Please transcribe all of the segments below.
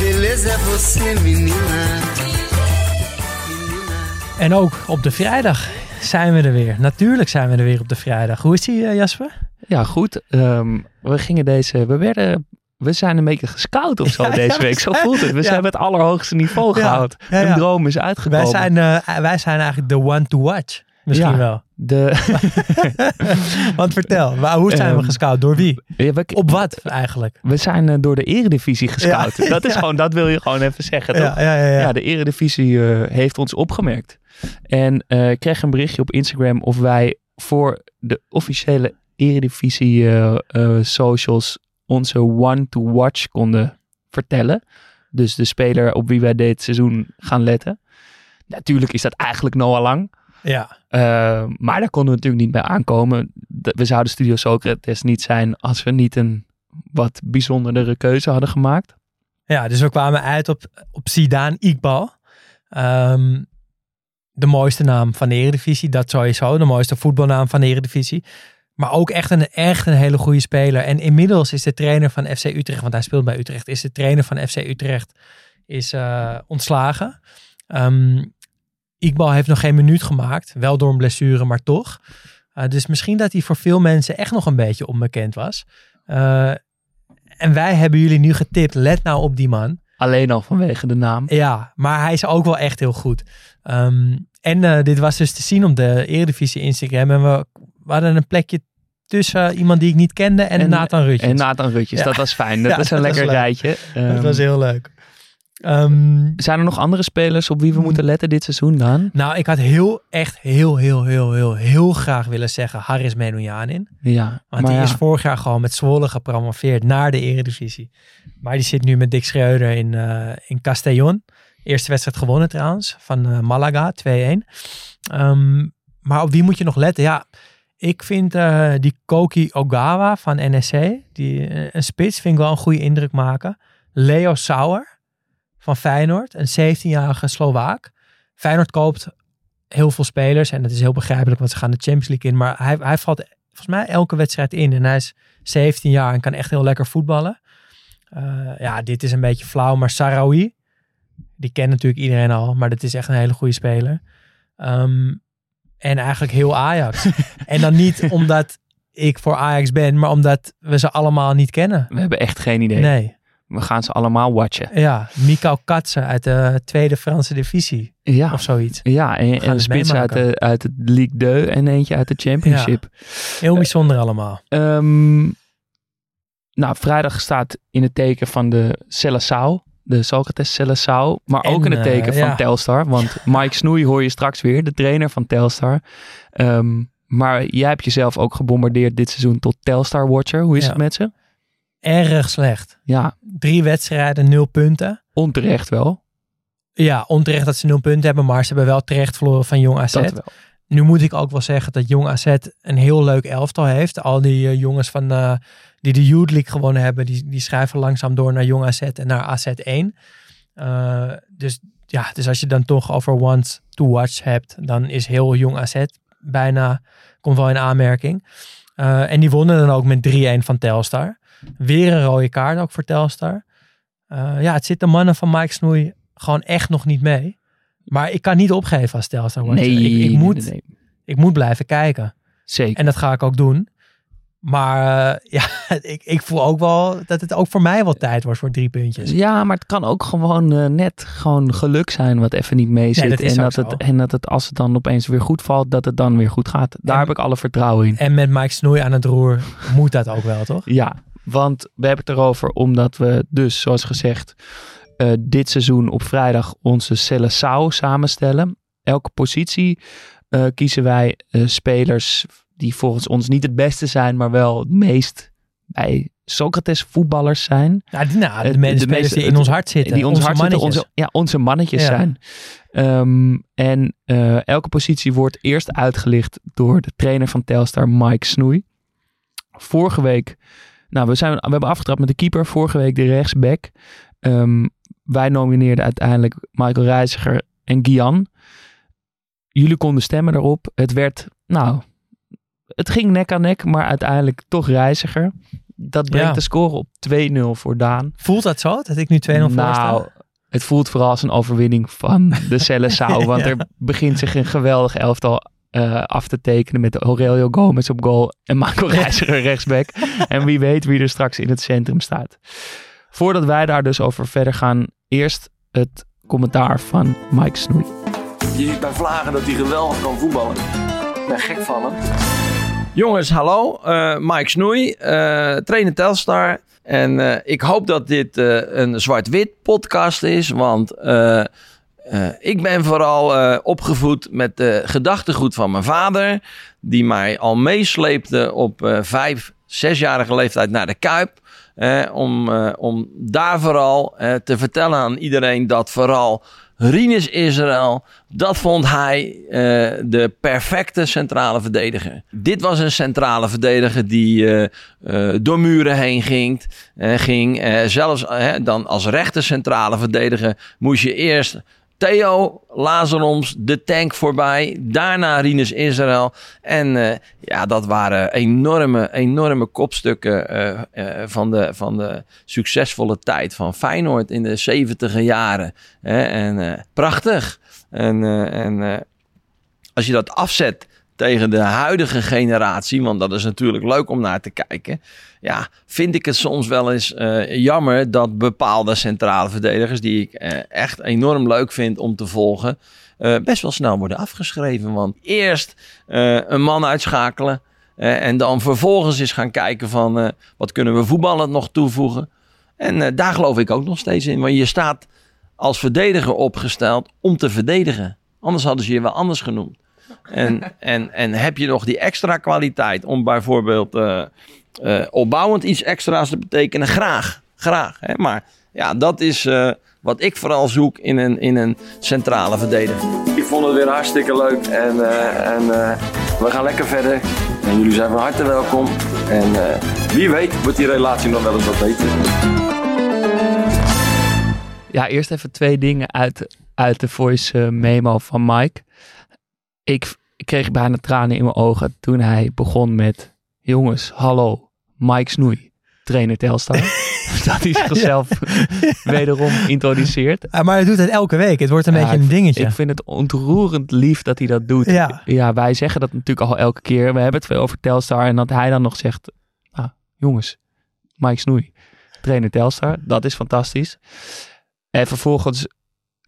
A beleza é você, menina. Menina. En ook op de vrijdag zijn we er weer. Natuurlijk zijn we er weer op de vrijdag. Hoe is die, eh, Jasper? Ja, goed. ehm, we gingen deze, we werden, we zijn een beetje gescout of zo Ja, deze ja, week. we Zo zijn- voelt het. We ja. zijn het allerhoogste niveau Ja, gehaald. ja, Een droom is uitgekomen. Wij zijn, eh, wij zijn eigenlijk de one to watch. Misschien Ja. wel. De, Want vertel, waar, hoe zijn we Ehm, gescout? Door wie? Ja, we, Op wat eigenlijk? we zijn eh, door de eredivisie gescout. Ja. Dat is gewoon, dat wil je gewoon even zeggen, toch? Ja, ja, ja. ja. Ja, de eredivisie eh, heeft ons opgemerkt. En ik kreeg een berichtje op Instagram of wij voor de officiële eredivisie socials onze one to watch konden vertellen. Dus de speler op wie wij dit seizoen gaan letten. Natuurlijk is dat eigenlijk Noah Lang. Ja. Eh, maar daar konden we natuurlijk niet bij aankomen. We zouden Studio Socrates niet zijn als we niet een wat bijzondere keuze hadden gemaakt. Ja, dus we kwamen uit op, op Zidane Iqbal. Ehm, de mooiste naam van de Eredivisie, dat sowieso. De mooiste voetbalnaam van de Eredivisie. Maar ook echt een, echt een hele goede speler. En inmiddels is de trainer van FC Utrecht, want hij speelt bij Utrecht, is de trainer van FC Utrecht is, eh, ontslagen. Ehm Iqbal heeft nog geen minuut gemaakt. Wel door een blessure, maar toch. Eh, dus misschien dat hij voor veel mensen echt nog een beetje onbekend was. Eh, en wij hebben jullie nu getipt, let nou op die man. Alleen al vanwege de naam. Ja, maar hij is ook wel echt heel goed. Ehm, en eh, dit was dus te zien op de Eredivisie Instagram. En we, we hadden een plekje tussen iemand die ik niet kende en, Nathan Rutjes. En Nathan Rutjes, Ja. dat was fijn. Dat Ja, is een dat was lekker leuk. rijtje. dat Ehm, was heel leuk. Ehm, Zijn er nog andere spelers op wie we moeten letten dit seizoen dan? nou, ik had heel, echt heel, heel, heel, heel, heel graag willen zeggen Haris Menoujanin. Ja, Want die ja, is vorig jaar gewoon met Zwolle gepromoveerd naar de Eredivisie. Maar die zit nu met Dick Schreuder in, eh, in Castellón. Eerste wedstrijd gewonnen trouwens, van eh, Malaga, 2-1. Ehm, maar op wie moet je nog letten? Ja, ik vind eh, die Koki Ogawa van NSC, die, een spits, vind ik wel een goede indruk maken. Leo Sauer van Feyenoord, een 17-jarige Slovaak. Feyenoord koopt heel veel spelers en dat is heel begrijpelijk, want ze gaan de Champions League in. Maar hij, hij valt volgens mij elke wedstrijd in en hij is 17 jaar en kan echt heel lekker voetballen. Eh, ja, dit is een beetje flauw, maar Sarawi, die kent natuurlijk iedereen al, maar dat is echt een hele goede speler. Ehm, en eigenlijk heel Ajax. en dan niet omdat ik voor Ajax ben, maar omdat we ze allemaal niet kennen. we hebben echt geen idee. Nee. We gaan ze allemaal watchen. Ja, Mikau Katsen uit de tweede Franse divisie Ja, of zoiets. ja en, en een spits uit de, uit de Ligue 2 en eentje uit de Championship. Heel bijzonder allemaal. Ehm, nou, vrijdag staat in het teken van de Celassau. De Socrates Celassau. Maar ook in het eh, teken van ja. Telstar. Want Mike Snoei hoor je straks weer. De trainer van Telstar. Ehm, maar jij hebt jezelf ook gebombardeerd dit seizoen tot Telstar Watcher. Hoe is Ja. het met ze? Erg slecht. Ja, Drie wedstrijden, nul punten. onterecht wel. Ja, onterecht dat ze nul punten hebben, maar ze hebben wel terecht verloren van Jong AZ. Dat wel. Nu moet ik ook wel zeggen dat Jong AZ een heel leuk elftal heeft. Al die eh, jongens van, eh, die de Youth League gewonnen hebben, die, die schrijven langzaam door naar Jong AZ en naar AZ1. Eh, dus ja, dus als je dan toch over once to watch hebt, dan is heel Jong AZ bijna, komt wel in aanmerking. En die wonnen dan ook met 3-1 van Telstar. Weer een rode kaart ook voor Telstar. Eh, ja, het zit de mannen van Mike Snoei gewoon echt nog niet mee. Maar ik kan niet opgeven als Telstar. Nee, ik, ik, moet, nee, ik moet blijven kijken. Zeker. En dat ga ik ook doen. Maar eh, ja, ik, ik voel ook wel dat het ook voor mij wel tijd wordt voor drie puntjes. Ja, maar het kan ook gewoon eh, net gewoon geluk zijn wat even niet mee zit. Nee, dat is en, dat het, en dat het als het dan opeens weer goed valt, dat het dan weer goed gaat. Daar En- heb ik alle vertrouwen in. En met Mike Snoei aan het roer moet dat ook wel, toch? Ja, want we hebben het erover omdat we dus, zoals gezegd, eh, dit seizoen op vrijdag onze Seleção samenstellen. Elke positie eh, kiezen wij eh, spelers die volgens ons niet het beste zijn, maar wel het meest bij Socrates voetballers zijn. Nou, die, nou, de, Het- men- de de spelers meeste- die in ons hart zitten. die ons onze hart zitten, mannetjes. onze, ja, onze mannetjes Ja. zijn. Ehm, en elke positie wordt eerst uitgelicht door de trainer van Telstar, Mike Snoei. Vorige week, nou, we, zijn, we hebben afgetrapt met de keeper. Vorige week de rechtsback. Ehm, wij nomineerden uiteindelijk Michael Reiziger en Gian. Jullie konden stemmen daarop. Het werd, nou, het ging nek aan nek, maar uiteindelijk toch Reiziger. Dat brengt Ja. de score op 2-0 voor Daan. Voelt dat zo? Dat ik nu 2-0 voor sta? Nou, het voelt vooral als een overwinning van de Seleção. Want er begint zich een geweldig elftal eh, af te tekenen met Aurelio Gomez op goal en Marco Reiziger rechtsback. En wie weet wie er straks in het centrum staat. Voordat wij daar dus over verder gaan, eerst het commentaar van Mike Snoei. Je ziet bij Vlagen dat hij geweldig kan voetballen. Ik ben gek van hem. Jongens, hallo. Eh, Mike Snoei, eh trainer Telstar. En eh, ik hoop dat dit eh, een zwart-wit podcast is. Want eh, ik ben vooral eh, opgevoed met de gedachtegoed van mijn vader. Die mij al meesleepte op eh, vijf, zesjarige leeftijd naar de Kuip. Om, om daar vooral te vertellen aan iedereen dat vooral Rinus Israël, dat vond hij de perfecte centrale verdediger. Dit was een centrale verdediger die door muren heen ging. ging zelfs dan als rechter centrale verdediger moest je eerst Theo Lazaroms, de tank voorbij. Daarna Rinus Israël. En eh, ja, dat waren enorme, enorme kopstukken eh, eh, van, de, van de succesvolle tijd van Feyenoord in de 70 jaren. En prachtig. En, en als je dat afzet tegen de huidige generatie, want dat is natuurlijk leuk om naar te kijken. Ja, vind ik het soms wel eens eh, jammer dat bepaalde centrale verdedigers, die ik eh, echt enorm leuk vind om te volgen, eh, best wel snel worden afgeschreven. Want eerst een man uitschakelen en dan vervolgens eens gaan kijken van wat kunnen we voetballend nog toevoegen. En daar geloof ik ook nog steeds in, want je staat als verdediger opgesteld om te verdedigen. Anders hadden ze je wel anders genoemd. En, en, en heb je nog die extra kwaliteit om bijvoorbeeld eh, eh, opbouwend iets extra's te betekenen? Graag, graag. Hè? Maar ja, dat is eh, wat ik vooral zoek in een, in een centrale verdediger. Ik vond het weer hartstikke leuk en, eh, en eh, we gaan lekker verder. En jullie zijn van harte welkom. En eh, wie weet wordt die relatie nog wel eens wat beter. Ja, eerst even twee dingen uit, uit de voice memo van Mike. Ik, ik kreeg bijna tranen in mijn ogen toen hij begon met... Jongens, hallo, Mike Snoei, trainer Telstar. dat hij zichzelf wederom introduceert. Maar hij doet het elke week. Het wordt een Ja, beetje een dingetje. Ik vind het ontroerend lief dat hij dat doet. Ja. ja, wij zeggen dat natuurlijk al elke keer. We hebben het veel over Telstar. En dat hij dan nog zegt... Ah, jongens, Mike Snoei, trainer Telstar. Dat is fantastisch. En vervolgens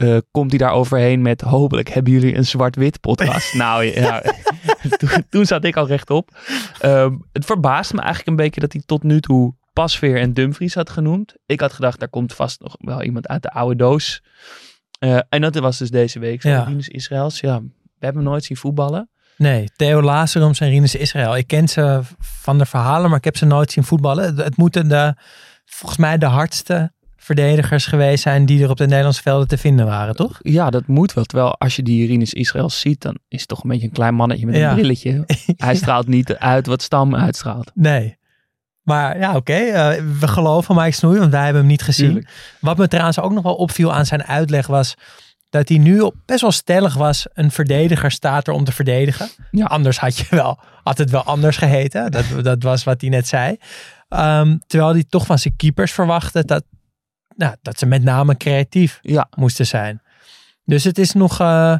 eh, komt hij daar overheen met... Hopelijk hebben jullie een zwart-wit podcast. nou ja, toen, toen zat ik al rechtop. Ehm het verbaast me eigenlijk een beetje dat hij tot nu toe... Pasveer en Dumfries had genoemd. Ik had gedacht, daar komt vast nog wel iemand uit de oude doos. Eh, en dat was dus deze week. Ja. Rinus Israëls. Ja, we hebben hem nooit zien voetballen. Nee, Theo Lazaroms en Rinus Israël. Ik ken ze van de verhalen, maar ik heb ze nooit zien voetballen. Het, het moeten de, volgens mij de hardste verdedigers geweest zijn die er op de Nederlandse velden te vinden waren, toch? Ja, dat moet wel. Terwijl als je die Rinus Israëls ziet, dan is het toch een beetje een klein mannetje met Ja. een brilletje. Hij straalt niet uit wat Stam uitstraalt. Nee. Maar ja, oké. eh, we geloven Mike Snoei, want wij hebben hem niet gezien. Tuurlijk. Wat me trouwens ook nog wel opviel aan zijn uitleg was dat hij nu op best wel stellig was. Een verdediger staat er om te verdedigen. Ja. Anders had, je wel, had het wel anders geheten. Dat, dat was wat hij net zei. Ehm, terwijl hij toch van zijn keepers verwachtte dat, nou, dat ze met name creatief Ja, moesten zijn. Dus het is nog eh,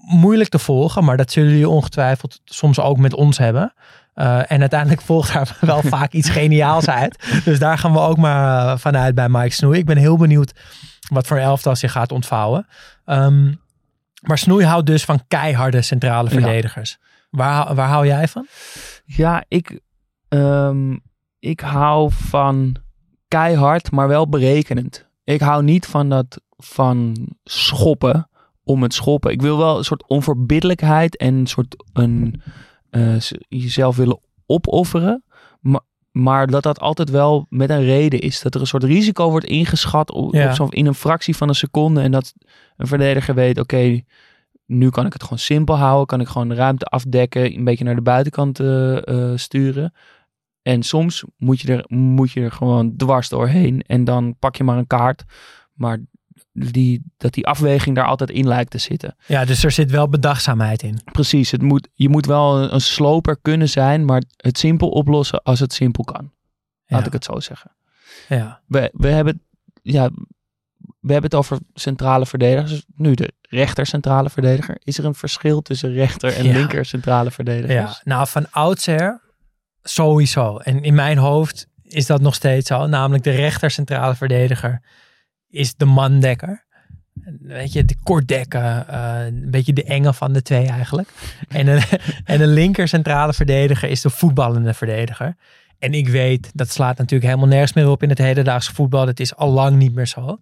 moeilijk te volgen, maar dat zullen jullie ongetwijfeld soms ook met ons hebben. Uh, en uiteindelijk volgt daar wel vaak iets geniaals uit. Dus daar gaan we ook maar vanuit bij Mike Snoei. Ik ben heel benieuwd wat voor elftal zich gaat ontvouwen. Um, maar Snoei houdt dus van keiharde centrale verdedigers. Waar, waar hou jij van? Ja, ik, um, ik hou van keihard, maar wel berekenend. Ik hou niet van dat van schoppen om het schoppen. Ik wil wel een soort onverbiddelijkheid en een soort een, uh, jezelf willen opofferen. Maar, maar dat dat altijd wel met een reden is. Dat er een soort risico wordt ingeschat op, op zo, in een fractie van een seconde. En dat een verdediger weet, oké, nu kan ik het gewoon simpel houden. Kan ik gewoon de ruimte afdekken, een beetje naar de buitenkant uh, uh, sturen. En soms moet je, er, moet je er gewoon dwars doorheen. En dan pak je maar een kaart. Maar die, dat die afweging daar altijd in lijkt te zitten. Ja, dus er zit wel bedachtzaamheid in. Precies. Het moet, je moet wel een, sloper kunnen zijn, maar het simpel oplossen als het simpel kan. Laat ik het zo zeggen. Ja. We, we hebben ja, we hebben het over centrale verdedigers. Nu de rechter centrale verdediger. Is er een verschil tussen rechter en linker centrale verdedigers? Ja, nou van oudsher sowieso. En in mijn hoofd is dat nog steeds zo. Namelijk de rechter centrale verdediger is de mandekker. Weet je, de kortdekker. Uh, een beetje de enge van de twee eigenlijk. En een, en de linker centrale verdediger is de voetballende verdediger. En ik weet, dat slaat natuurlijk helemaal nergens meer op in het hedendaagse voetbal. Dat is al lang niet meer zo.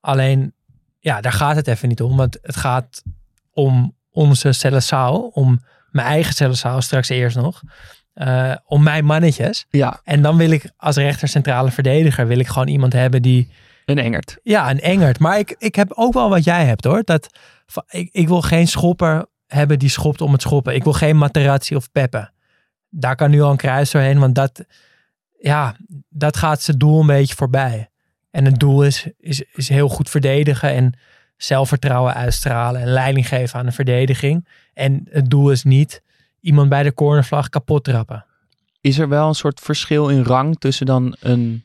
Alleen, ja, daar gaat het even niet om. Want het gaat om onze Celesao, om mijn eigen Celesao straks eerst nog. Uh, om mijn mannetjes. Ja. En dan wil ik als rechter centrale verdediger, wil ik gewoon iemand hebben die... Een engert. Ja, een engert. Maar ik, ik heb ook wel wat jij hebt hoor. Dat, ik, ik wil geen schopper hebben die schopt om het schoppen. Ik wil geen Materazzi of Peppe. Daar kan nu al een kruis doorheen, want dat, ja, dat gaat zijn doel een beetje voorbij. En het doel is, is, is heel goed verdedigen en zelfvertrouwen uitstralen en leiding geven aan de verdediging. En het doel is niet iemand bij de cornervlag kapot trappen. Is er wel een soort verschil in rang tussen dan een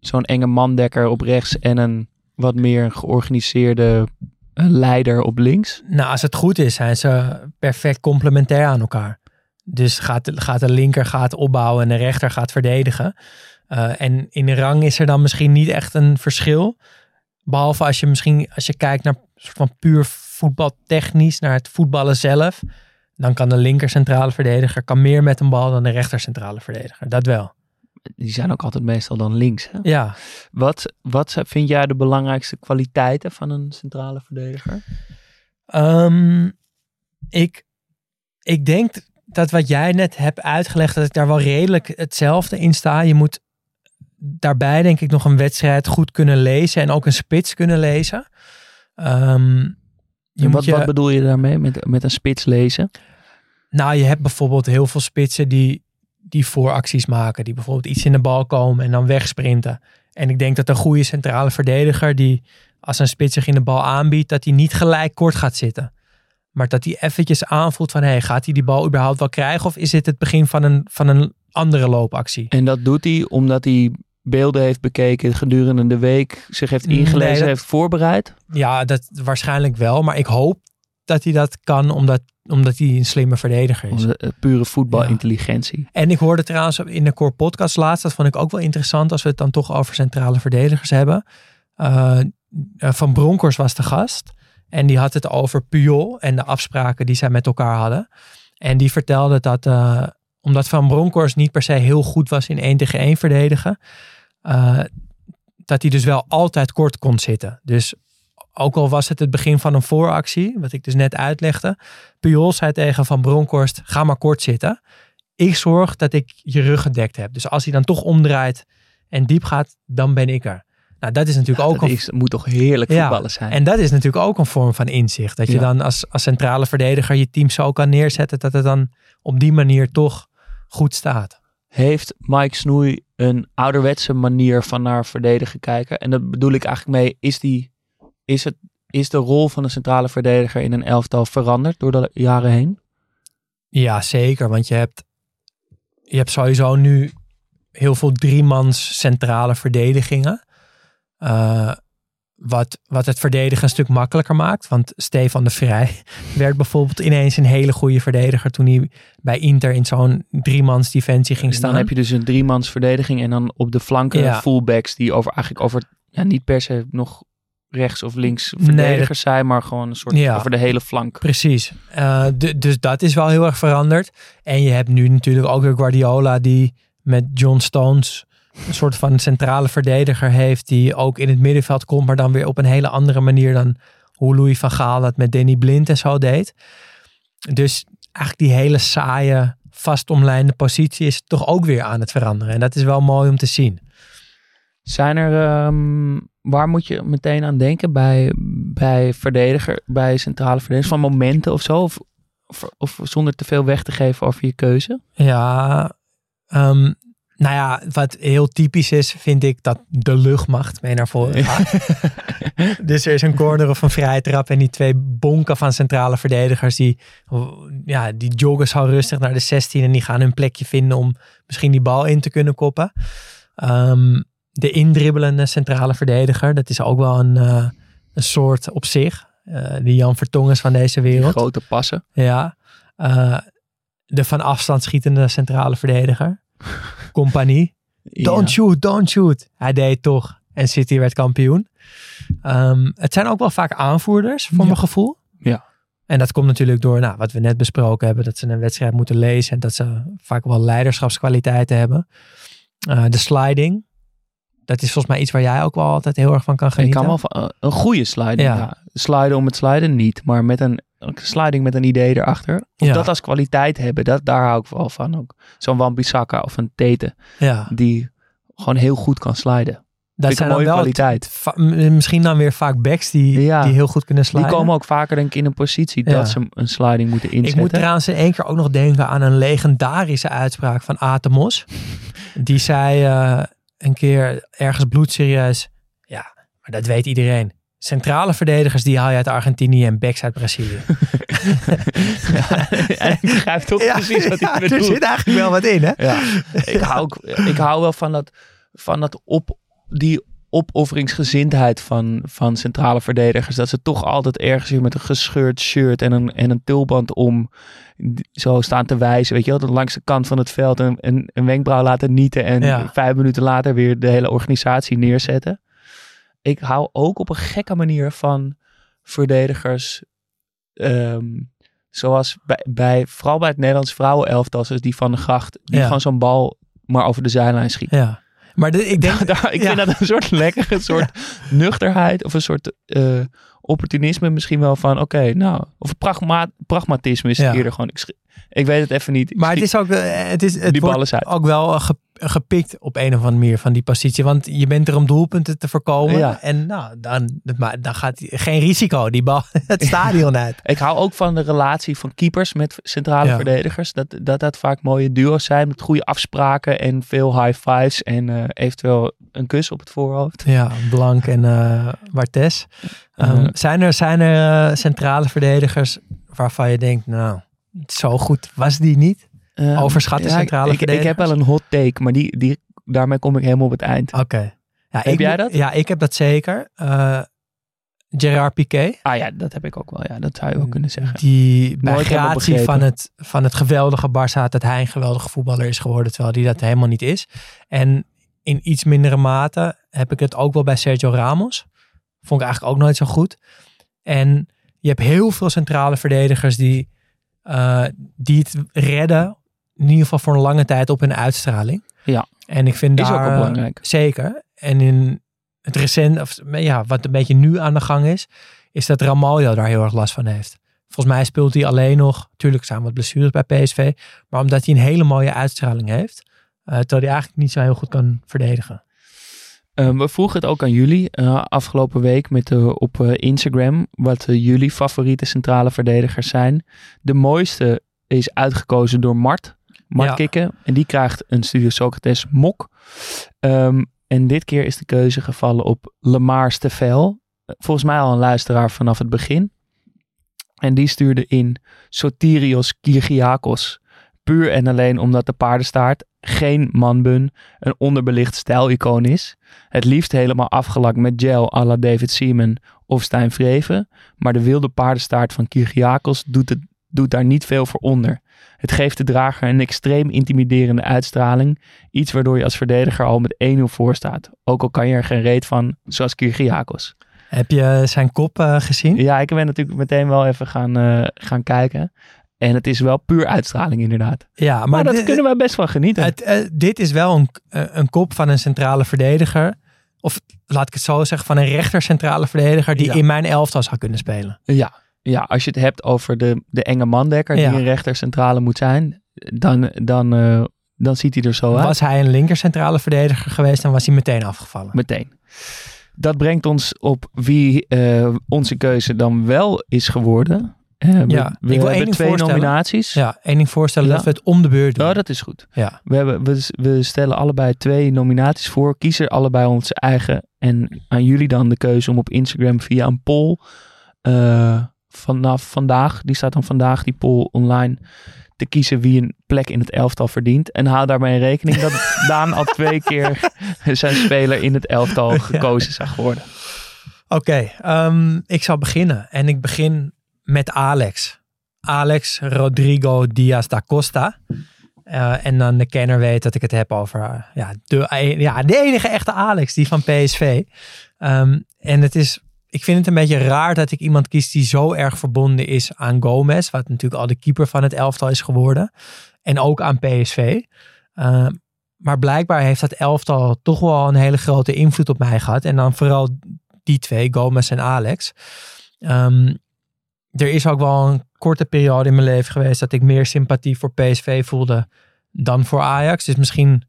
zo'n enge mandekker op rechts en een wat meer georganiseerde eh, leider op links? Nou, als het goed is, zijn ze perfect complementair aan elkaar. Dus gaat, gaat de linker gaat opbouwen en de rechter gaat verdedigen. Uh, en in de rang is er dan misschien niet echt een verschil. Behalve als je misschien als je kijkt naar van puur voetbaltechnisch, naar het voetballen zelf. Dan kan de linker centrale verdediger kan meer met een bal dan de rechter centrale verdediger. Dat wel. Die zijn ook altijd meestal dan links. Hè? Ja. Wat, wat vind jij de belangrijkste kwaliteiten van een centrale verdediger? Um, ik, ik denk dat wat jij net hebt uitgelegd, dat ik daar wel redelijk hetzelfde in sta. Je moet daarbij denk ik nog een wedstrijd goed kunnen lezen en ook een spits kunnen lezen. Um, je wat, wat bedoel je daarmee met, met een spits lezen? Nou, je hebt bijvoorbeeld heel veel spitsen die, die vooracties maken. Die bijvoorbeeld iets in de bal komen en dan wegsprinten. En ik denk dat een goede centrale verdediger die als een spits zich in de bal aanbiedt, dat hij niet gelijk kort gaat zitten. Maar dat hij eventjes aanvoelt van, hey, gaat hij die bal überhaupt wel krijgen? Of is dit het begin van een, van een andere loopactie? En dat doet hij omdat hij beelden heeft bekeken gedurende de week, zich heeft ingelezen, heeft voorbereid? Ja, dat waarschijnlijk wel. Maar ik hoop dat hij dat kan omdat, omdat hij een slimme verdediger is. De, pure voetbalintelligentie. En ik hoorde trouwens in de Core podcast laatst, dat vond ik ook wel interessant als we het dan toch over centrale verdedigers hebben. Uh, van Broncos was de gast. En die had het over Puyol en de afspraken die zij met elkaar hadden. En die vertelde dat, uh, omdat Van Bronckhorst niet per se heel goed was in 1 tegen 1 verdedigen, uh, dat hij dus wel altijd kort kon zitten. Dus ook al was het het begin van een vooractie, wat ik dus net uitlegde. Puyol zei tegen Van Bronckhorst, ga maar kort zitten. Ik zorg dat ik je rug gedekt heb. Dus als hij dan toch omdraait en diep gaat, dan ben ik er. Nou, dat is natuurlijk ook. Dat is, moet toch heerlijk voetballen zijn. En dat is natuurlijk ook een vorm van inzicht. Dat je dan als, als centrale verdediger je team zo kan neerzetten dat het dan op die manier toch goed staat. Heeft Mike Snoei een ouderwetse manier van naar verdedigen kijken? En dat bedoel ik eigenlijk mee, is, die, is, het, is de rol van een centrale verdediger in een elftal veranderd door de jaren heen? Ja, zeker. Want je hebt, je hebt sowieso nu heel veel driemans centrale verdedigingen. Uh, wat, wat het verdedigen een stuk makkelijker maakt. Want Stefan de Vrij werd bijvoorbeeld ineens een hele goede verdediger toen hij bij Inter in zo'n driemans defensie ging staan. dan heb je dus een driemans verdediging en dan op de flanken Ja. fullbacks die over eigenlijk over ja, niet per se nog rechts of links Nee, verdedigers zijn, maar gewoon een soort Ja. over de hele flank. Precies. Eh, du- dus dat is wel heel erg veranderd. En je hebt nu natuurlijk ook weer Guardiola die met John Stones een soort van centrale verdediger heeft die ook in het middenveld komt, maar dan weer op een hele andere manier dan hoe Louis van Gaal dat met Danny Blind en zo deed. Dus eigenlijk die hele saaie, vastomlijnde positie is toch ook weer aan het veranderen. En dat is wel mooi om te zien. Zijn er, ehm, waar moet je meteen aan denken bij, bij verdediger, bij centrale verdedigers, van momenten of zo? Of, of, of zonder te veel weg te geven over je keuze? Ja, ehm, nou ja, wat heel typisch is, vind ik dat de luchtmacht mee naar voren gaat. dus er is een corner of een vrije trap en die twee bonken van centrale verdedigers, die, ja, die joggen zo rustig naar de 16 en die gaan hun plekje vinden om misschien die bal in te kunnen koppen. Ehm, de indribbelende centrale verdediger, dat is ook wel een, eh, een soort op zich. Eh, die Jan Vertongens van deze Die wereld. grote passen. Ja. eh, de van afstand schietende centrale verdediger. Compagnie. Don't shoot, don't shoot. Hij deed het toch. En City werd kampioen. Ehm, het zijn ook wel vaak aanvoerders, voor mijn gevoel. Ja. En dat komt natuurlijk door nou, wat we net besproken hebben. Dat ze een wedstrijd moeten lezen. En dat ze vaak wel leiderschapskwaliteiten hebben. Eh, de sliding. Dat is volgens mij iets waar jij ook wel altijd heel erg van kan Ik genieten. kan wel van, eh, een goede sliding. Ja. Ja. Sliden om het sliden niet, maar met een, een sliding met een idee erachter. Of Ja. dat als kwaliteit hebben, dat, daar hou ik wel van ook. Zo'n Wan-Bissaka of een Tete, ja, die gewoon heel goed kan sliden. dat zijn mooie wel kwaliteit. misschien dan weer vaak backs die, Ja. die heel goed kunnen sliden. Die komen ook vaker denk ik in een positie Ja. dat ze een sliding moeten inzetten. Ik moet trouwens in één keer ook nog denken aan een legendarische uitspraak van Atemos. Die zei eh, een keer ergens bloedserieus. Ja, maar dat weet iedereen. Centrale verdedigers die haal je uit Argentinië en backs uit Brazilië. ja, ik begrijp toch precies wat hij ja, er bedoelt. zit eigenlijk wel wat in, hè? Ja, ik hou, ook, ik hou wel van, dat, van dat op, die opofferingsgezindheid van, van centrale verdedigers. Dat ze toch altijd ergens weer met een gescheurd shirt en een, en een tulband om zo staan te wijzen. Weet je wel, langs de kant van het veld een, een, een wenkbrauw laten nieten en Ja. vijf minuten later weer de hele organisatie neerzetten. Ik hou ook op een gekke manier van verdedigers. ehm, zoals bij, bij, vooral bij het Nederlands vrouwenelftal, zoals die van de gracht, die Ja. gewoon zo'n bal maar over de zijlijn schiet. Ja. Maar de- ik denk... Daar, ik ja. vind dat een soort lekkere soort nuchterheid of een soort eh, opportunisme misschien wel van oké, nou, of pragma pragmatisme is eerder gewoon. Ik, ik weet het even niet. Maar het is ook... eh, Het, is, het die uit. ook wel eh, ge- gepikt op een of andere manier van die positie. Want je bent er om doelpunten te voorkomen. Ja. En nou, dan, maar dan gaat geen risico. Die bal het stadion uit. Ik hou ook van de relatie van keepers met centrale Ja. verdedigers. Dat, dat dat vaak mooie duo's zijn met goede afspraken en veel high fives en eh, eventueel een kus op het voorhoofd. Ja, Blank en eh Bartes. Ehm, Eh. zijn er, zijn er eh, centrale verdedigers waarvan je denkt, nou, zo goed was die niet? Eh, Overschatte ja, centrale ik, ik, ik heb wel een hot take, maar die, die, daarmee kom ik helemaal op het eind. Oké. Ja, Heb ik- jij dat? Ja, ik heb dat zeker. Eh Gerard Piqué. Ah ja, dat heb ik ook wel. Ja, dat zou je wel kunnen zeggen. Die bij Nooit helemaal gratie begrepen. van het, van het geweldige Barça dat hij een geweldige voetballer is geworden, terwijl hij dat helemaal niet is. En in iets mindere mate heb ik het ook wel bij Sergio Ramos. Vond ik eigenlijk ook nooit zo goed. En je hebt heel veel centrale verdedigers die, eh, die het redden, in ieder geval voor een lange tijd op hun uitstraling. Ja. En ik vind Is ook daar, belangrijk. Zeker. En in het recent, of ja, wat een beetje nu aan de gang is, is dat Ramaljo daar heel erg last van heeft. Volgens mij speelt hij alleen nog, natuurlijk zijn wat blessures bij PSV, maar omdat hij een hele mooie uitstraling heeft, eh, terwijl hij eigenlijk niet zo heel goed kan verdedigen. Eh, we vroegen het ook aan jullie eh, afgelopen week met, op eh, Instagram wat jullie favoriete centrale verdedigers zijn. De mooiste is uitgekozen door Mart. Mart Ja. Kikken. En die krijgt een Studio Socrates mok. Ehm, en dit keer is de keuze gevallen op Lemar Stevel. Volgens mij al een luisteraar vanaf het begin. En die stuurde in Sotirios Kyrgiakos. Puur en alleen omdat de paardenstaart. Geen manbun, een onderbelicht stijlicoon is. Het liefst helemaal afgelakt met gel à la David Seaman of Stijn Vreven. Maar de wilde paardenstaart van Kyrgiakos doet, het, doet daar niet veel voor onder. Het geeft de drager een extreem intimiderende uitstraling. Iets waardoor je als verdediger al met 1-0 voor staat. Ook al kan je er geen reet van, zoals Kyrgiakos. Heb je zijn kop uh, gezien? Ja, ik ben natuurlijk meteen wel even gaan, uh, gaan kijken. En het is wel puur uitstraling inderdaad. Ja, maar, maar dat kunnen we best wel genieten. Het, uh, dit is wel een, een kop van een centrale verdediger. Of laat ik het zo zeggen, van een rechter centrale verdediger die Ja. in mijn elftal zou kunnen spelen. Ja, ja als je het hebt over de, de enge mandekker Ja. die een rechter centrale moet zijn, dan, dan, eh, dan ziet hij er zo uit. Was hij een linker centrale verdediger geweest, dan was hij meteen afgevallen. Meteen. Dat brengt ons op wie eh, onze keuze dan wel is geworden. We Ja, we ik wil één hebben twee nominaties. Ja, één ding voorstellen Ja. dat we het om de beurt doen. Oh, dat is goed. Ja. We, hebben, we, we stellen allebei twee nominaties voor. Kiezen allebei onze eigen. En aan jullie dan de keuze om op Instagram via een poll. eh, vanaf vandaag, die staat dan vandaag, die poll online. Te kiezen wie een plek in het elftal verdient. En hou daarbij rekening dat Daan al twee keer zijn speler in het elftal gekozen zag worden. Oké, ehm, ik zal beginnen. En ik begin met Alex. Alex Rodrigo Diaz da Costa. Eh, en dan de kenner weet dat ik het heb over eh, ja, de, ja, de enige echte Alex, die van PSV. Ehm, en het is, ik vind het een beetje raar dat ik iemand kies die zo erg verbonden is aan Gomez. Wat natuurlijk al de keeper van het elftal is geworden. En ook aan PSV. Ehm, maar blijkbaar heeft dat elftal toch wel een hele grote invloed op mij gehad. En dan vooral die twee, Gomez en Alex. Ehm, er is ook wel een korte periode in mijn leven geweest dat ik meer sympathie voor PSV voelde dan voor Ajax. Dus misschien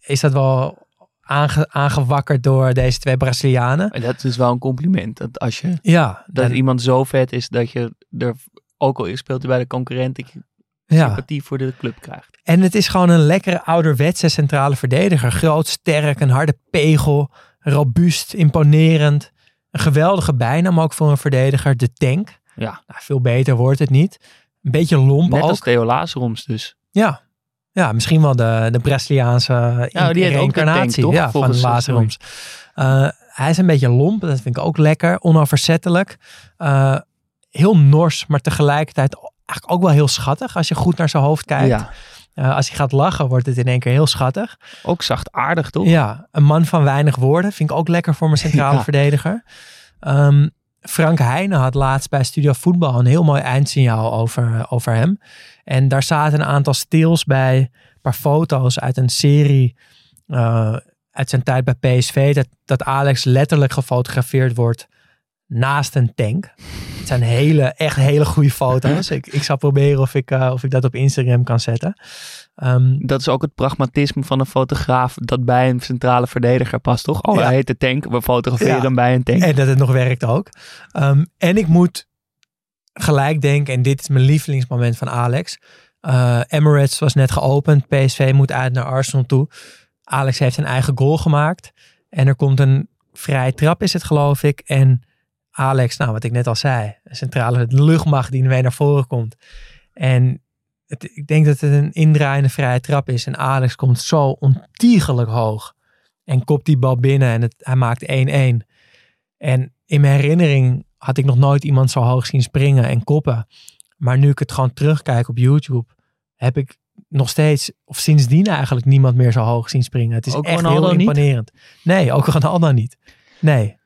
is dat wel aange, aangewakkerd door deze twee Brazilianen. En dat is wel een compliment. Dat als je Ja, dat iemand zo vet is dat je er, ook al speelt bij de concurrent, dat je ja. sympathie voor de club krijgt. En het is gewoon een lekkere ouderwetse centrale verdediger. Groot, sterk, een harde pegel, robuust, imponerend. Een geweldige bijnaam ook voor een verdediger, de tank. Ja. Nou, veel beter wordt het niet. Een beetje lomp Net ook. als Theo Lazaroms dus. Ja. Ja, misschien wel de, de Braziliaanse Ja, die tank, ja, van Lazaroms. Eh hij is een beetje lomp, dat vind ik ook lekker. Onoverzettelijk. Eh, heel nors, maar tegelijkertijd eigenlijk ook wel heel schattig als je goed naar zijn hoofd kijkt. Ja. Eh, als hij gaat lachen, wordt het in één keer heel schattig. Ook zachtaardig, toch? Ja, een man van weinig woorden. Vind ik ook lekker voor mijn centrale Ja. verdediger. Ehm, Frank Heijnen had laatst bij Studio Voetbal een heel mooi eindsignaal over, over hem. En daar zaten een aantal stils bij, een paar foto's uit een serie eh, uit zijn tijd bij PSV. Dat, dat Alex letterlijk gefotografeerd wordt naast een tank. Het zijn hele, echt hele goede foto's. ik, ik zal proberen of ik, eh, of ik dat op Instagram kan zetten. Ehm, Dat is ook het pragmatisme van een fotograaf dat bij een centrale verdediger past, toch? Oh, Ja. hij heet de tank. We fotograferen Ja. hem bij een tank. En dat het nog werkt ook. Ehm, en ik moet gelijk denken, en dit is mijn lievelingsmoment van Alex. Eh, Emirates was net geopend. PSV moet uit naar Arsenal toe. Alex heeft een eigen goal gemaakt. En er komt een vrije trap, is het geloof ik. En Alex, nou wat ik net al zei, een centrale luchtmacht die naar voren komt. En het, ik denk dat het een indraaiende vrije trap is. En Alex komt zo ontiegelijk hoog. En kopt die bal binnen en het, hij maakt 1-1. En in mijn herinnering had ik nog nooit iemand zo hoog zien springen en koppen. Maar nu ik het gewoon terugkijk op YouTube, heb ik nog steeds, of sindsdien eigenlijk niemand meer zo hoog zien springen. Het is Ook echt Ronaldo heel niet? imponerend. Nee, ook Ronaldo niet. Nee,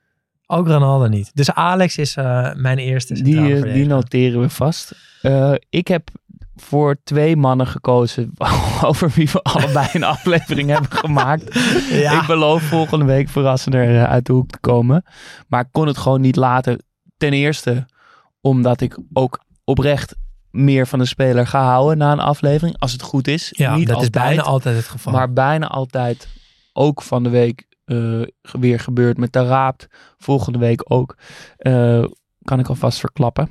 ook Ronaldo niet. Dus Alex is eh, mijn eerste Die, eh, die noteren we vast. Eh, ik heb voor twee mannen gekozen over wie we allebei een aflevering hebben gemaakt. Ja. Ik beloof volgende week verrassender uit de hoek te komen. Maar ik kon het gewoon niet laten. Ten eerste omdat ik ook oprecht meer van de speler ga houden na een aflevering. Als het goed is. Ja, niet dat altijd, is bijna altijd het geval. Maar bijna altijd ook van de week eh, weer gebeurd met de Raapt. Volgende week ook. Eh, kan ik alvast verklappen.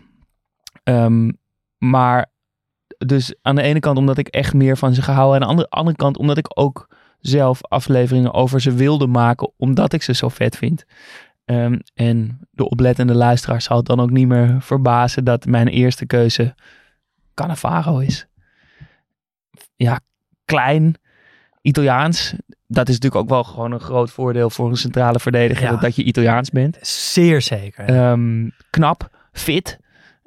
Ehm, maar dus aan de ene kant omdat ik echt meer van ze gehouden. En aan de andere kant omdat ik ook zelf afleveringen over ze wilde maken. Omdat ik ze zo vet vind. Ehm, en de oplettende luisteraar zal dan ook niet meer verbazen dat mijn eerste keuze Cannavaro is. Ja, klein, Italiaans, dat is natuurlijk ook wel gewoon een groot voordeel voor een centrale verdediger. Ja. Dat, je Italiaans bent. Zeer zeker. Ehm, knap, fit.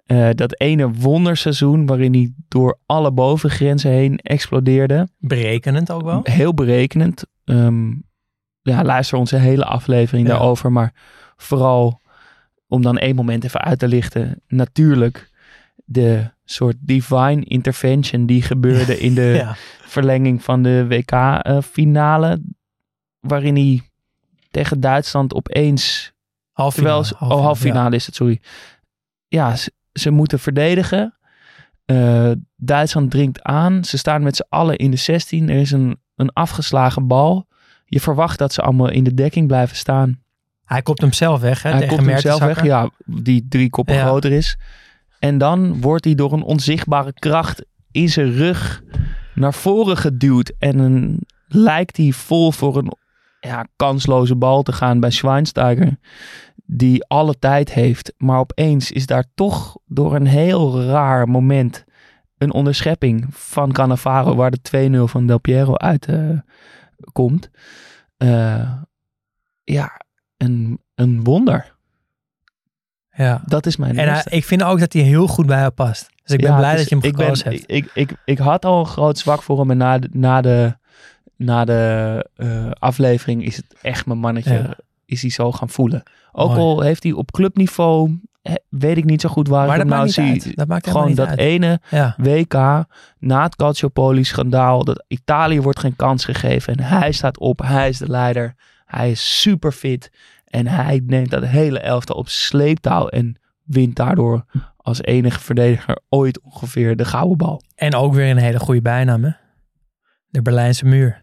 Eh, dat ene wonderseizoen waarin hij door alle bovengrenzen heen explodeerde. Berekenend ook wel. Heel berekenend. Ehm, ja, luister onze hele aflevering Ja. daarover. Maar vooral om dan één moment even uit te lichten. Natuurlijk de soort divine intervention die gebeurde in de Ja. Verlenging van de WK-finale. waarin hij tegen Duitsland opeens Half Terwijl ze, oh, half finale is het, sorry. Ja, ze, ze moeten verdedigen. Eh, Duitsland dringt aan. Ze staan met z'n allen in de 16. Er is een, een afgeslagen bal. Je verwacht dat ze allemaal in de dekking blijven staan. Hij kopt hem zelf weg, hè? Hij tegen komt hem zelf weg, ja, die drie koppen Ja. groter is. En dan wordt hij door een onzichtbare kracht in zijn rug naar voren geduwd. En een, lijkt hij vol voor een ja, kansloze bal te gaan bij Schweinsteiger. Die alle tijd heeft. Maar opeens is daar toch door een heel raar moment een onderschepping van Cannavaro. Waar de 2-0 van Del Piero uit eh, komt. Eh, ja, een, een wonder. Ja. Dat is mijn En hij- ik vind ook dat hij heel goed bij jou past. Dus ik ben Ja, blij het dat je hem gekozen hebt. Ik, ik, ik had al een groot zwak voor hem. En na de, na de, na de eh, aflevering is het echt mijn mannetje. Ja. Is hij zo gaan voelen. Ook Mooi. al heeft hij op clubniveau... weet ik niet zo goed waar Maar ik dat nou niet zie. uit. Dat maakt Gewoon dat niet uit. ene Ja. WK na het Calciopoli-schandaal. Dat Italië wordt geen kans gegeven. En hij staat op. Hij is de leider. Hij is super fit. En hij neemt dat hele elftal op sleeptouw. En wint daardoor als enige verdediger ooit ongeveer de gouden bal. En ook weer een hele goede bijnaam, hè? De Berlijnse muur.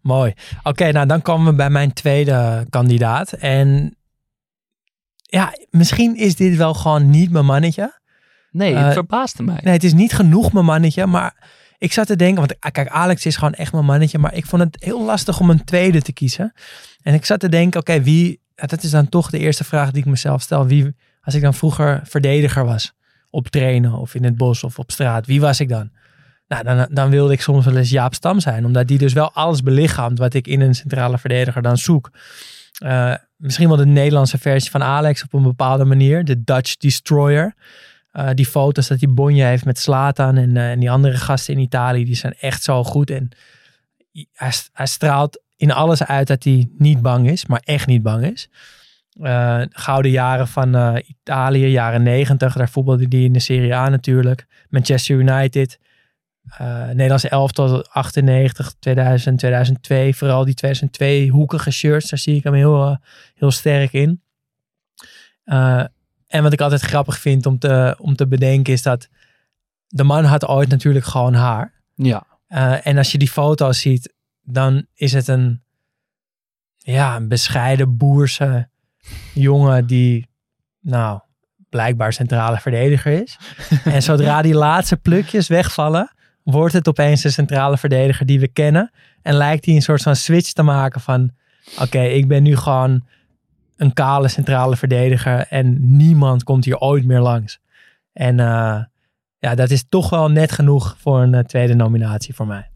Mooi. Oké, nou dan komen we bij mijn tweede kandidaat. En ja, misschien is dit wel gewoon niet mijn mannetje. Nee, het verbaasde mij. Nee, het is niet genoeg mijn mannetje, maar ik zat te denken, want ah, kijk, Alex is gewoon echt mijn mannetje, maar ik vond het heel lastig om een tweede te kiezen. En ik zat te denken, oké, wie, dat is dan toch de eerste vraag die ik mezelf stel. Wie, als ik dan vroeger verdediger was, op trainen of in het bos of op straat, wie was ik dan? Nou, dan, dan wilde ik soms wel eens Jaap Stam zijn, omdat die dus wel alles belichaamt wat ik in een centrale verdediger dan zoek. Eh, misschien wel de Nederlandse versie van Alex op een bepaalde manier, de Dutch Destroyer. Eh, die foto's dat hij bonje heeft met Slatan en, eh, en die andere gasten in Italië, die zijn echt zo goed. En hij straalt in alles uit dat hij niet bang is, maar echt niet bang is. Eh, gouden jaren van eh, Italië, jaren negentig, daar voetbalde hij in de Serie A natuurlijk. Manchester United, eh Nederlandse elftal 98, 2000, 2002. Vooral die 2002 hoekige shirts, daar zie ik hem heel, heel sterk in. En wat ik altijd grappig vind om te, om te bedenken is dat de man had ooit natuurlijk gewoon haar. Ja, en als je die foto's ziet, dan is het een, ja, een bescheiden boerse jongen die, nou, blijkbaar centrale verdediger is. en zodra die laatste plukjes wegvallen, wordt het opeens de centrale verdediger die we kennen. En lijkt hij een soort van switch te maken van, oké, ik ben nu gewoon een kale centrale verdediger en niemand komt hier ooit meer langs. En eh, ja, dat is toch wel net genoeg voor een eh, tweede nominatie voor mij.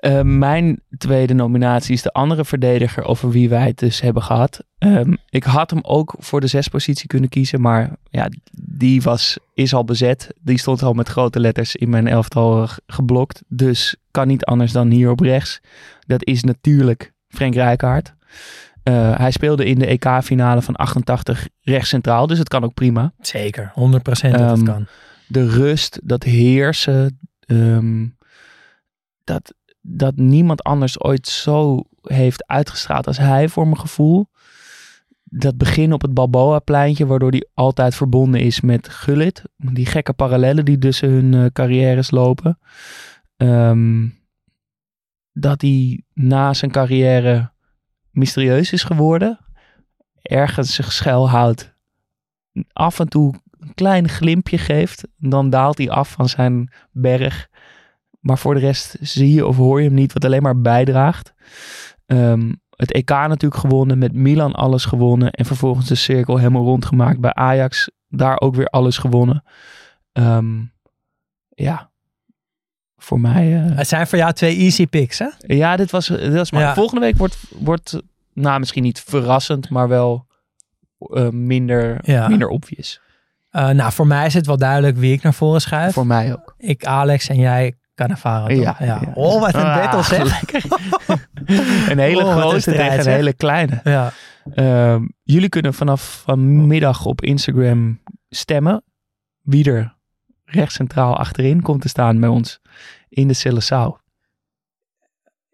Eh, mijn tweede nominatie is de andere verdediger over wie wij het dus hebben gehad. Ehm, ik had hem ook voor de zespositie kunnen kiezen, maar ja, die was, is al bezet. Die stond al met grote letters in mijn elftal geblokt. Dus kan niet anders dan hier op rechts. Dat is natuurlijk Frank Rijkaard. Eh, hij speelde in de EK-finale van 88 rechtscentraal, dus het kan ook prima. Zeker, 100% dat het Ehm, kan. de rust, dat heersen, ehm, dat, dat niemand anders ooit zo heeft uitgestraald als hij voor mijn gevoel. Dat begin op het Balboa-pleintje, waardoor hij altijd verbonden is met Gullit. Die gekke parallellen die tussen hun eh, carrières lopen. Ehm, dat hij na zijn carrière mysterieus is geworden. Ergens zich schuilhoudt. Af en toe een klein glimpje geeft. Dan daalt hij af van zijn berg. Maar voor de rest zie je of hoor je hem niet, wat alleen maar bijdraagt. Ehm, het EK natuurlijk gewonnen, met Milan alles gewonnen. En vervolgens de cirkel helemaal rondgemaakt bij Ajax. Daar ook weer alles gewonnen. Ehm, ja, voor mij... eh, Het zijn voor jou twee easy picks, hè? ja, dit was, dit was maar. Ja. Volgende week wordt, wordt, nou misschien niet verrassend, maar wel eh, minder, Ja. minder obvious. Eh, nou, voor mij is het wel duidelijk wie ik naar voren schuif. Voor mij ook. Ik Alex en jij Cannavaro. toch? Ja, ja. Oh, wat een Ah, battle zeg. lekker. een hele Oh, een grote strijd, tegen een hele kleine. Ja. Ehm, jullie kunnen vanaf vanmiddag op Instagram stemmen wie er recht centraal achterin komt te staan bij ons in de Celesaal.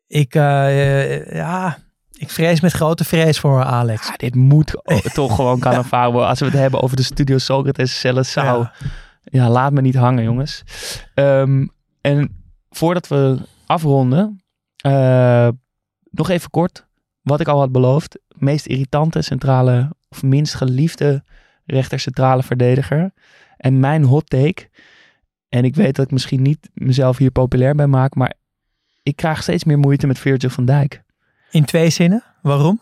Ik, eh, ja, ik vrees met grote vrees voor Alex. Ja, dit moet toch gewoon Cannavaro. Als we het hebben over de Studio Socrates Celesaal. Ja. Ja. laat me niet hangen, jongens. Ehm, en voordat we afronden, eh, nog even kort. Wat ik al had beloofd. Meest irritante centrale of minst geliefde rechter centrale verdediger. En mijn hot take. En ik weet dat ik misschien niet mezelf hier populair bij maak. Maar ik krijg steeds meer moeite met Virgil van Dijk. In twee zinnen. Waarom?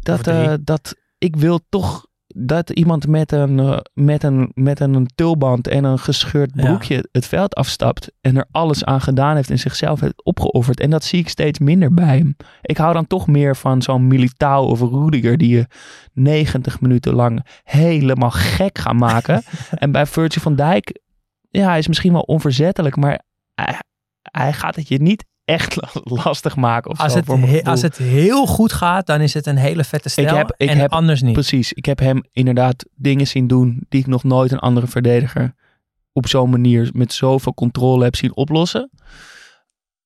Dat, eh, dat ik wil toch dat iemand met een, eh, met een, met een tulband en een gescheurd Ja. broekje het veld afstapt. En er alles aan gedaan heeft en zichzelf heeft opgeofferd. En dat zie ik steeds minder bij hem. Ik hou dan toch meer van zo'n Militao of Rudiger die je 90 minuten lang helemaal gek gaan maken. en bij Virgil van Dijk, ja, hij is misschien wel onverzettelijk, maar hij, hij gaat het je niet echt lastig maken. Of Als zo, het, voor he- als het heel goed gaat, dan is het een hele vette stijl. heb- ik en heb- anders niet. Precies. Ik heb hem inderdaad dingen zien doen die ik nog nooit een andere verdediger op zo'n manier met zoveel controle heb zien oplossen.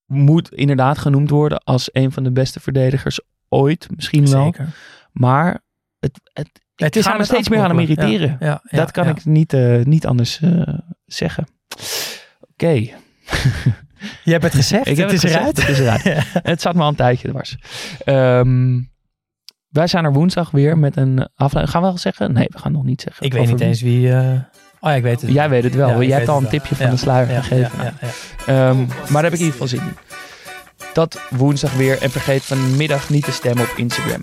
Moet inderdaad genoemd worden als een van de beste verdedigers ooit, misschien wel. Zeker. Maar het, het, ik Het is ga me steeds meer aan hem irriteren. Ja, ja, ja, dat kan ik niet, eh, niet anders eh, zeggen. Oké, Je hebt het gezegd. ik heb het het is gezegd, het is eruit. Het zat me al een tijdje dwars. Ehm, wij zijn er woensdag weer met een aflevering. Gaan we al zeggen? Nee, we gaan nog niet zeggen. Ik weet niet eens wie... eh, Oh ja, ik weet het. Jij weet het wel. Ja, Jij hebt al een wel. tipje van Ja, de sluier ja, gegeven. ja, ja, ja. Ehm, maar daar heb ik in ieder geval zin in. Dat woensdag weer. En vergeet vanmiddag niet te stemmen op Instagram.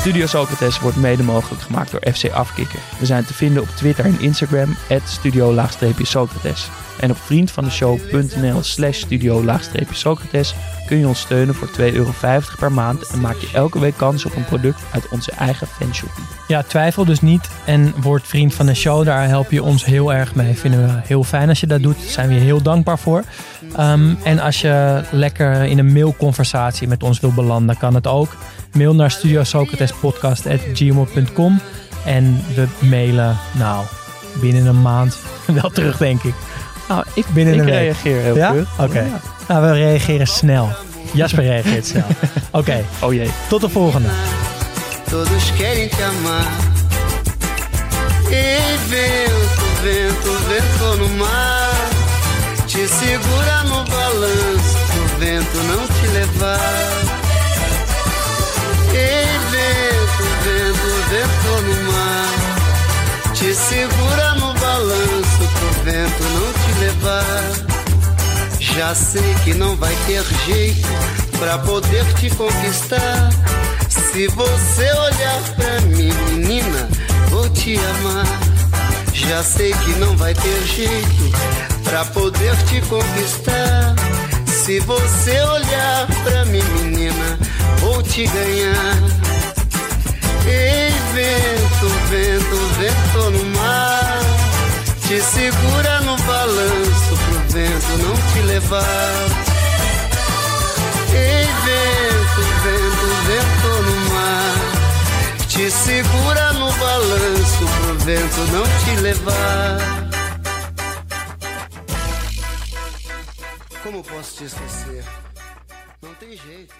Studio Socrates wordt mede mogelijk gemaakt door FC Afkikken. We zijn te vinden op Twitter en Instagram, studio-socrates. En op vriendvandeshow.nl slash studio-socrates kun je ons steunen voor 2,50 euro per maand en maak je elke week kans op een product uit onze eigen fanshopie. Ja, twijfel dus niet en word vriend van de show. Daar help je ons heel erg mee. Vinden we heel fijn als je dat doet. Daar zijn we je heel dankbaar voor. Ehm, en als je lekker in een mailconversatie met ons wil belanden, kan het ook. Mail naar studiosocratespodcast.gmail.com en we mailen, nou, binnen een maand wel terug, denk ik. Nou, ik, Binnen ik een week. reageer heel Ja? keurig. Oké. Ja. Nou, we reageren snel. Jasper reageert snel. Oké, Oh jee. tot de volgende. Todos querem te amar. Ei, vento, vento, vento no mar. Te segura no balanço, pro vento não te levar. Vento, vento no mar. Te segura no balanço, pro vento não te levar. Já sei que não vai ter jeito pra poder te conquistar. Se você olhar pra mim, menina, vou te amar. Já sei que não vai ter jeito pra poder te conquistar. Se você olhar pra mim, menina, vou te ganhar. Ei, vento, vento, vento no mar. Te segura no balanço pro vento não te levar. Ei, vento, vento, vento no mar. Te segura no balanço pro vento não te levar. Posso te esquecer? Não tem jeito.